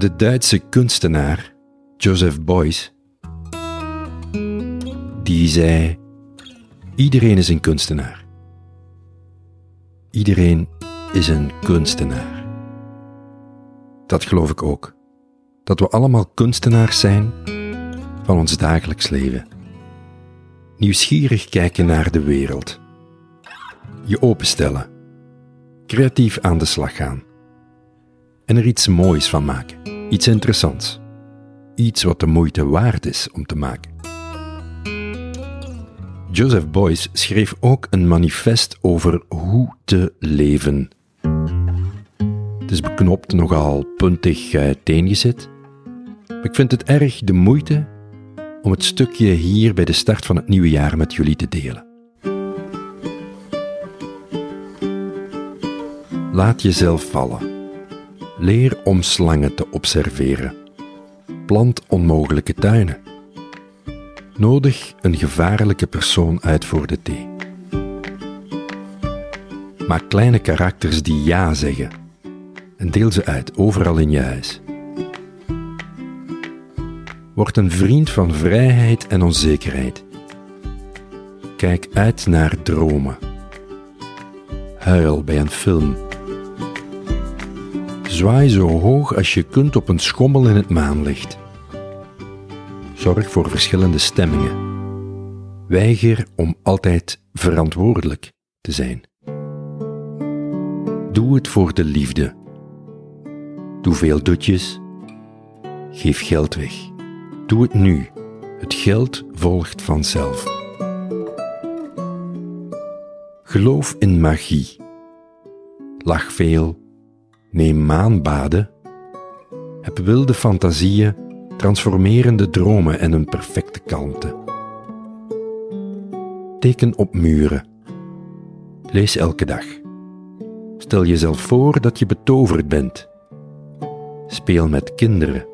De Duitse kunstenaar Joseph Beuys, die zei: Iedereen is een kunstenaar. Iedereen is een kunstenaar. Dat geloof ik ook. Dat we allemaal kunstenaars zijn van ons dagelijks leven. Nieuwsgierig kijken naar de wereld. Je openstellen. Creatief aan de slag gaan. En er iets moois van maken. Iets interessants. Iets wat de moeite waard is om te maken. Joseph Beuys schreef ook een manifest over hoe te leven. Het is beknopt nogal puntig uiteengezet. Maar ik vind het erg de moeite om het stukje hier bij de start van het nieuwe jaar met jullie te delen. Laat jezelf vallen. Leer om slangen te observeren. Plant onmogelijke tuinen. Nodig een gevaarlijke persoon uit voor de thee. Maak kleine karakters die ja zeggen en deel ze uit overal in je huis. Word een vriend van vrijheid en onzekerheid. Kijk uit naar dromen. Huil bij een film. Zwaai zo hoog als je kunt op een schommel in het maanlicht. Zorg voor verschillende stemmingen. Weiger om altijd verantwoordelijk te zijn. Doe het voor de liefde. Doe veel dutjes. Geef geld weg. Doe het nu. Het geld volgt vanzelf. Geloof in magie. Lach veel. Neem maanbaden. Heb wilde fantasieën, transformerende dromen en een perfecte kalmte. Teken op muren. Lees elke dag. Stel jezelf voor dat je betoverd bent. Speel met kinderen.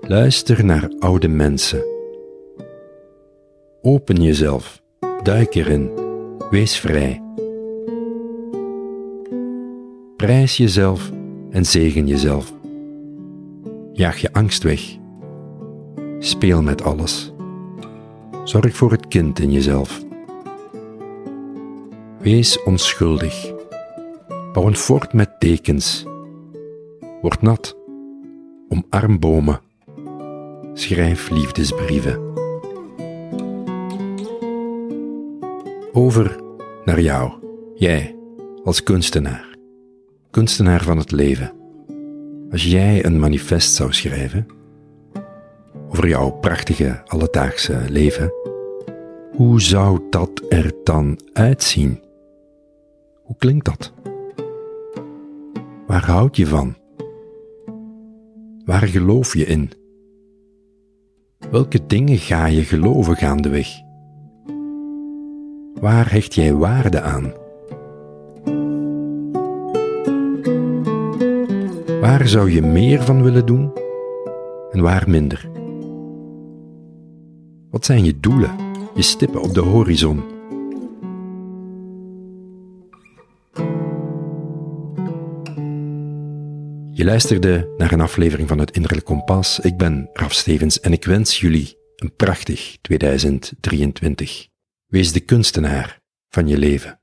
Luister naar oude mensen. Open jezelf, duik erin, wees vrij. Prijs jezelf en zegen jezelf. Jaag je angst weg. Speel met alles. Zorg voor het kind in jezelf. Wees onschuldig. Bouw een fort met tekens. Word nat. Omarm bomen. Schrijf liefdesbrieven. Over naar jou, jij, als kunstenaar. Kunstenaar van het leven. Als jij een manifest zou schrijven over jouw prachtige alledaagse leven, hoe zou dat er dan uitzien? Hoe klinkt dat? Waar houd je van? Waar geloof je in? Welke dingen ga je geloven gaandeweg? Waar hecht jij waarde aan? Waar zou je meer van willen doen en waar minder? Wat zijn je doelen, je stippen op de horizon? Je luisterde naar een aflevering van het Innerlijk Kompas. Ik ben Raf Stevens en ik wens jullie een prachtig 2023. Wees de kunstenaar van je leven.